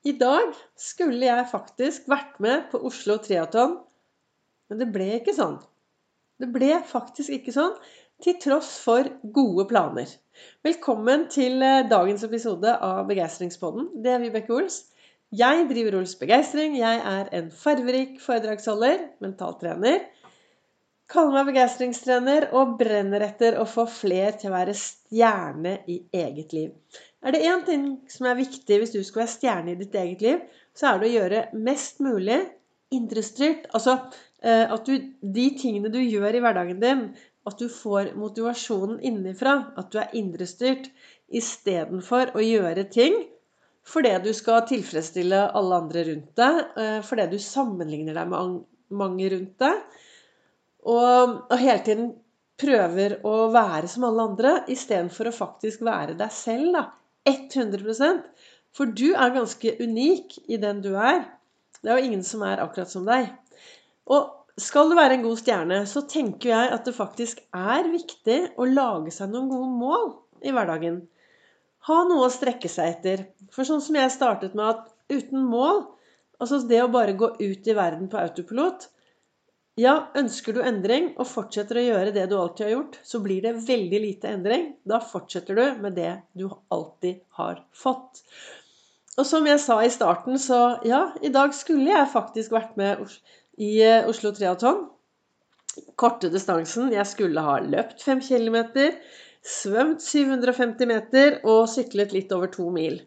I dag skulle jeg faktisk vært med på Oslo Triaton, men det ble ikke sånn. Det ble faktisk ikke sånn, til tross for gode planer. Velkommen til eh, dagens episode av Begeistringspodden. Det er Vibeke Ols. Jeg driver Ols Begeistring. Jeg er en farverik foredragsholder, mentaltrener. Kaller meg begeistringstrener og brenner etter å få fler til å være stjerne i eget liv. Er det én ting som er viktig hvis du skal være stjerne i ditt eget liv, så er det å gjøre mest mulig indrestyrt. Altså eh, at du, de tingene du gjør i hverdagen din, at du får motivasjonen innenfra. At du er indrestyrt istedenfor å gjøre ting fordi du skal tilfredsstille alle andre rundt deg, eh, fordi du sammenligner deg med mange rundt deg, og, og hele tiden prøver å være som alle andre istedenfor å faktisk være deg selv. da, 100% For du er ganske unik i den du er. Det er jo ingen som er akkurat som deg. Og skal du være en god stjerne, så tenker jeg at det faktisk er viktig å lage seg noen gode mål i hverdagen. Ha noe å strekke seg etter. For sånn som jeg startet med at uten mål, altså det å bare gå ut i verden på autopilot, ja, ønsker du endring og fortsetter å gjøre det du alltid har gjort, så blir det veldig lite endring. Da fortsetter du med det du alltid har fått. Og som jeg sa i starten, så ja, i dag skulle jeg faktisk vært med i eh, Oslo Triaton. Korte distansen. Jeg skulle ha løpt 5 km, svømt 750 meter og syklet litt over to mil.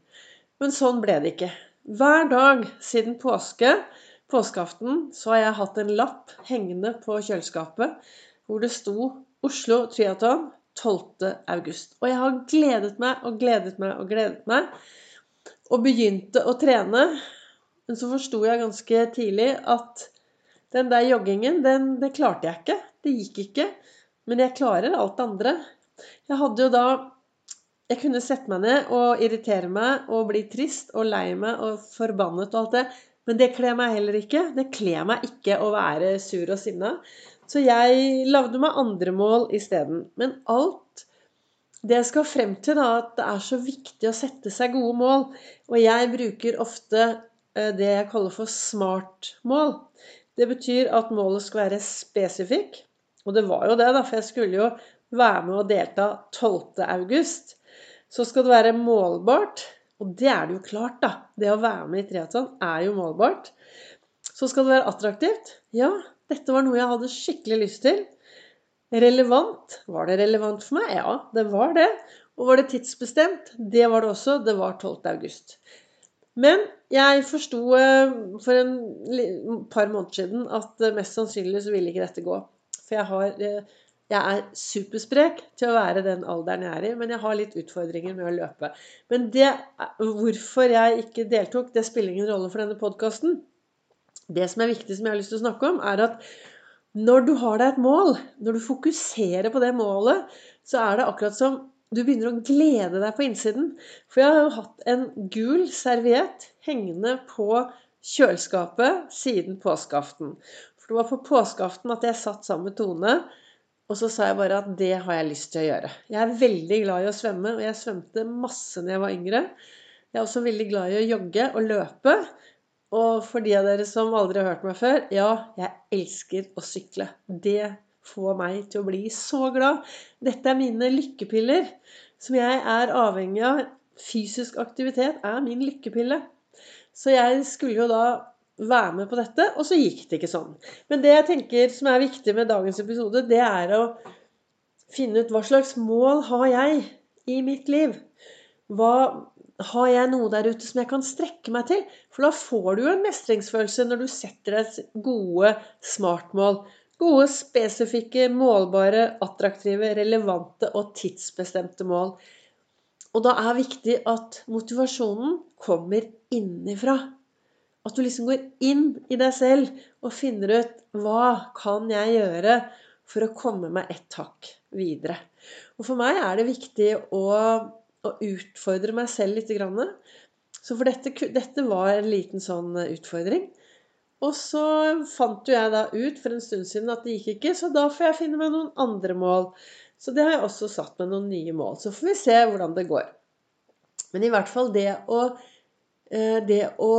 Men sånn ble det ikke. Hver dag siden påske påskeaften så har jeg hatt en lapp hengende på kjøleskapet hvor det sto 'Oslo Triaton 12. august'. Og jeg har gledet meg og gledet meg og gledet meg. Og begynte å trene. Men så forsto jeg ganske tidlig at den der joggingen, den, det klarte jeg ikke. Det gikk ikke. Men jeg klarer alt det andre. Jeg hadde jo da Jeg kunne sette meg ned og irritere meg og bli trist og lei meg og forbannet og alt det. Men det kler meg heller ikke. Det kler meg ikke å være sur og sinna. Så jeg lagde meg andre mål isteden. Men alt det jeg skal frem til, da, at det er så viktig å sette seg gode mål. Og jeg bruker ofte eh, det jeg kaller for smart-mål. Det betyr at målet skal være spesifikk. Og det var jo det, da, for jeg skulle jo være med og delta 12. august. Så skal det være målbart. Og det er det jo klart, da. Det å være med i triatlon er jo målbart. Så skal det være attraktivt. Ja, dette var noe jeg hadde skikkelig lyst til. Relevant. Var det relevant for meg? Ja, det var det. Og var det tidsbestemt? Det var det også. Det var 12. august. Men jeg forsto eh, for en par måneder siden at mest sannsynlig så ville ikke dette gå. For jeg har eh, jeg er supersprek til å være den alderen jeg er i, men jeg har litt utfordringer med å løpe. Men det, hvorfor jeg ikke deltok, det spiller ingen rolle for denne podkasten. Det som er viktig, som jeg har lyst til å snakke om, er at når du har deg et mål, når du fokuserer på det målet, så er det akkurat som du begynner å glede deg på innsiden. For jeg har jo hatt en gul serviett hengende på kjøleskapet siden påskeaften. For det var på påskeaften at jeg satt sammen med Tone og så sa jeg bare at det har jeg lyst til å gjøre. Jeg er veldig glad i å svømme, og jeg svømte masse da jeg var yngre. Jeg er også veldig glad i å jogge og løpe. Og for de av dere som aldri har hørt meg før ja, jeg elsker å sykle. Det får meg til å bli så glad. Dette er mine lykkepiller som jeg er avhengig av. Fysisk aktivitet er min lykkepille. Så jeg skulle jo da være med på dette, og så gikk det ikke sånn. Men det jeg tenker som er viktig med dagens episode, det er å finne ut hva slags mål har jeg i mitt liv? Hva, har jeg noe der ute som jeg kan strekke meg til? For da får du jo en mestringsfølelse når du setter deg gode smartmål. Gode, spesifikke, målbare, attraktive, relevante og tidsbestemte mål. Og da er det viktig at motivasjonen kommer innifra. At du liksom går inn i deg selv og finner ut hva kan jeg gjøre for å komme meg ett hakk videre. Og for meg er det viktig å, å utfordre meg selv litt. Så for dette, dette, var en liten sånn utfordring. Og så fant jo jeg da ut for en stund siden at det gikk ikke, så da får jeg finne meg noen andre mål. Så det har jeg også satt med noen nye mål. Så får vi se hvordan det går. Men i hvert fall det å eh, det å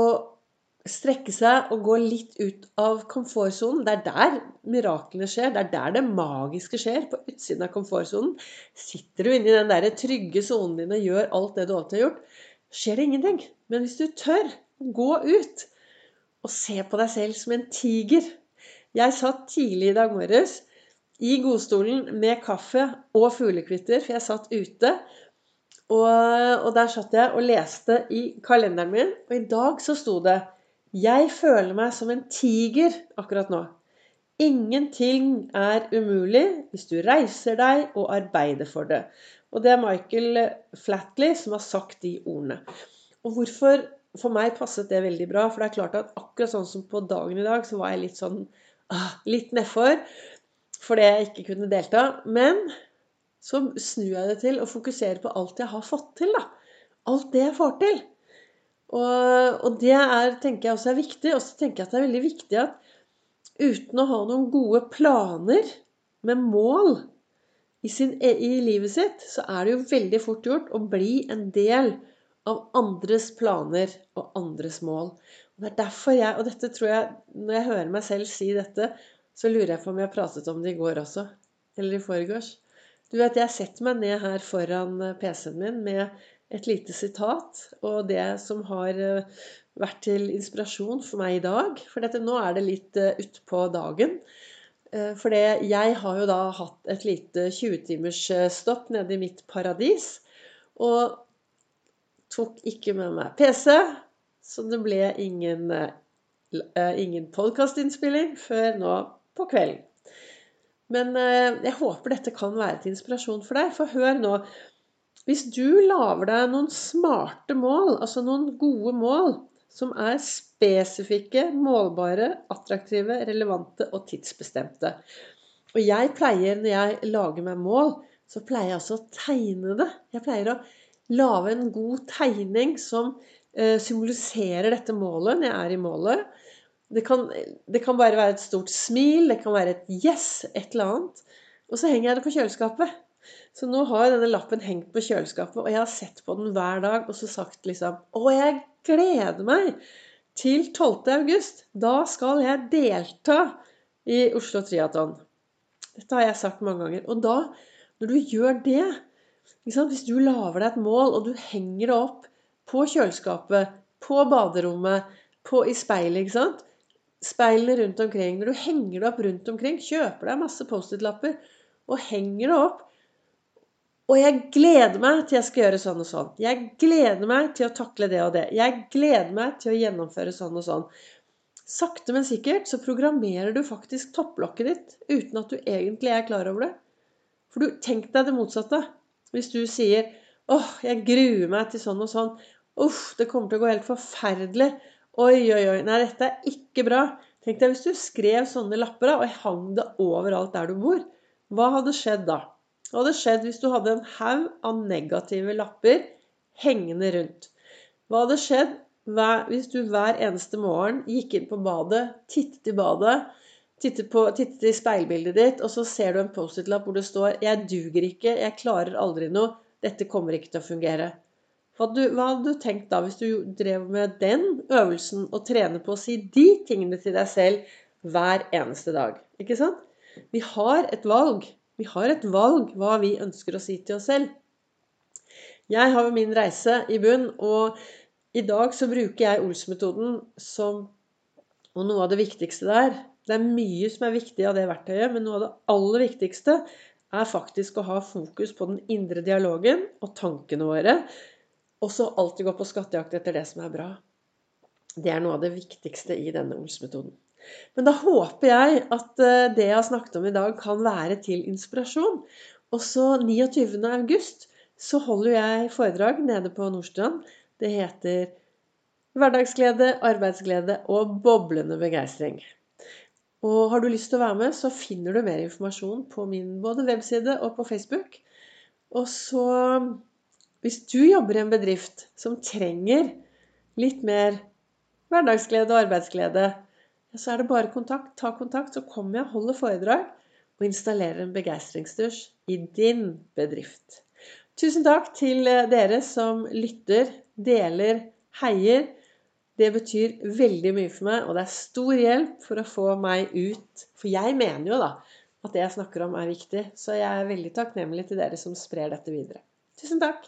strekke seg og gå litt ut av komfortsonen. Det er der miraklene skjer. Det er der det magiske skjer. På utsiden av komfortsonen. Sitter du inne i den der trygge sonen din og gjør alt det du alltid har gjort, skjer det ingenting. Men hvis du tør å gå ut og se på deg selv som en tiger Jeg satt tidlig i dag morges i godstolen med kaffe og fuglekvitter, for jeg satt ute. Og, og der satt jeg og leste i kalenderen min, og i dag så sto det jeg føler meg som en tiger akkurat nå. Ingenting er umulig hvis du reiser deg og arbeider for det. Og det er Michael Flatley som har sagt de ordene. Og hvorfor For meg passet det veldig bra. For det er klart at akkurat sånn som på dagen i dag, så var jeg litt sånn ah, Litt nedfor fordi jeg ikke kunne delta. Men så snur jeg det til å fokusere på alt jeg har fått til. da. Alt det jeg får til. Og, og, det er, tenker jeg også er viktig. Og så tenker jeg at det er veldig viktig at uten å ha noen gode planer med mål i, sin, i livet sitt, så er det jo veldig fort gjort å bli en del av andres planer og andres mål. Og det er derfor jeg, og dette tror jeg, Når jeg hører meg selv si dette, så lurer jeg på om jeg pratet om det i går også. Eller i forgårs. Du vet, jeg setter meg ned her foran PC-en min med et lite sitat, og det som har eh, vært til inspirasjon for meg i dag. For dette, nå er det litt uh, utpå dagen. Uh, for jeg har jo da hatt et lite 20-timers stopp nede i mitt paradis. Og tok ikke med meg PC, så det ble ingen, ingen podkastinnspilling før nå på kvelden. Men jeg håper dette kan være til inspirasjon for deg. For hør nå. Hvis du lager deg noen smarte mål, altså noen gode mål, som er spesifikke, målbare, attraktive, relevante og tidsbestemte Og jeg pleier, når jeg lager meg mål, så pleier jeg altså å tegne det. Jeg pleier å lage en god tegning som eh, symboliserer dette målet når jeg er i målet. Det kan, det kan, bare være et stort smil, det kan være et 'yes', et eller annet. Og så henger jeg det på kjøleskapet. Så nå har denne lappen hengt på kjøleskapet, og jeg har sett på den hver dag og så sagt liksom Å, jeg gleder meg til 12. august. Da skal jeg delta i Oslo Triaton. Dette har jeg sagt mange ganger. Og da, når du gjør det Hvis du lager deg et mål, og du henger det opp på kjøleskapet, på baderommet, på, i speilet ikke sant? Speilene rundt omkring. Når du henger det opp rundt omkring, kjøper deg masse Post-It-lapper og henger det opp og jeg gleder meg til jeg skal gjøre sånn og sånn. Jeg gleder meg til å takle det og det. Jeg gleder meg til å gjennomføre sånn og sånn. Sakte, men sikkert så programmerer du faktisk topplokket ditt uten at du egentlig er klar over det. For du, tenk deg det motsatte. Hvis du sier 'Åh, jeg gruer meg til sånn og sånn'. 'Uff, det kommer til å gå helt forferdelig'. 'Oi, oi, oi. Nei, dette er ikke bra'. Tenk deg hvis du skrev sånne lapper og hang det overalt der du bor. Hva hadde skjedd da? Hva hadde skjedd hvis du hadde en haug av negative lapper hengende rundt? Hva hadde skjedd hvis du hver eneste morgen gikk inn på badet, tittet i badet, tittet, på, tittet i speilbildet ditt, og så ser du en Post-It-lapp hvor det står 'Jeg duger ikke. Jeg klarer aldri noe. Dette kommer ikke til å fungere'. Hva hadde, du, hva hadde du tenkt da hvis du drev med den øvelsen og trener på å si de tingene til deg selv hver eneste dag? Ikke sant? Vi har et valg. Vi har et valg hva vi ønsker å si til oss selv. Jeg har min reise i bunn, og i dag så bruker jeg Ols-metoden som Og noe av det viktigste der Det er mye som er viktig av det verktøyet, men noe av det aller viktigste er faktisk å ha fokus på den indre dialogen og tankene våre. Og så alltid gå på skattejakt etter det som er bra. Det er noe av det viktigste i denne Ols-metoden. Men da håper jeg at eh, det jeg har snakket om i dag, kan være til inspirasjon. Og så 29. august så holder jeg foredrag nede på Nordstrand. Det heter 'Hverdagsglede, arbeidsglede og boblende begeistring'. Og har du lyst til å være med, så finner du mer informasjon på min både webside og på Facebook. Og så Hvis du jobber i en bedrift som trenger litt mer hverdagsglede og arbeidsglede, så er det bare kontakt. Ta kontakt, så kommer jeg, holder foredrag og installerer en begeistringsdusj i din bedrift. Tusen takk til eh, dere som lytter, deler, heier Det betyr veldig mye for meg, og det er stor hjelp for å få meg ut. For jeg mener jo da at det jeg snakker om, er viktig. Så jeg er veldig takknemlig til dere som sprer dette videre. Tusen takk.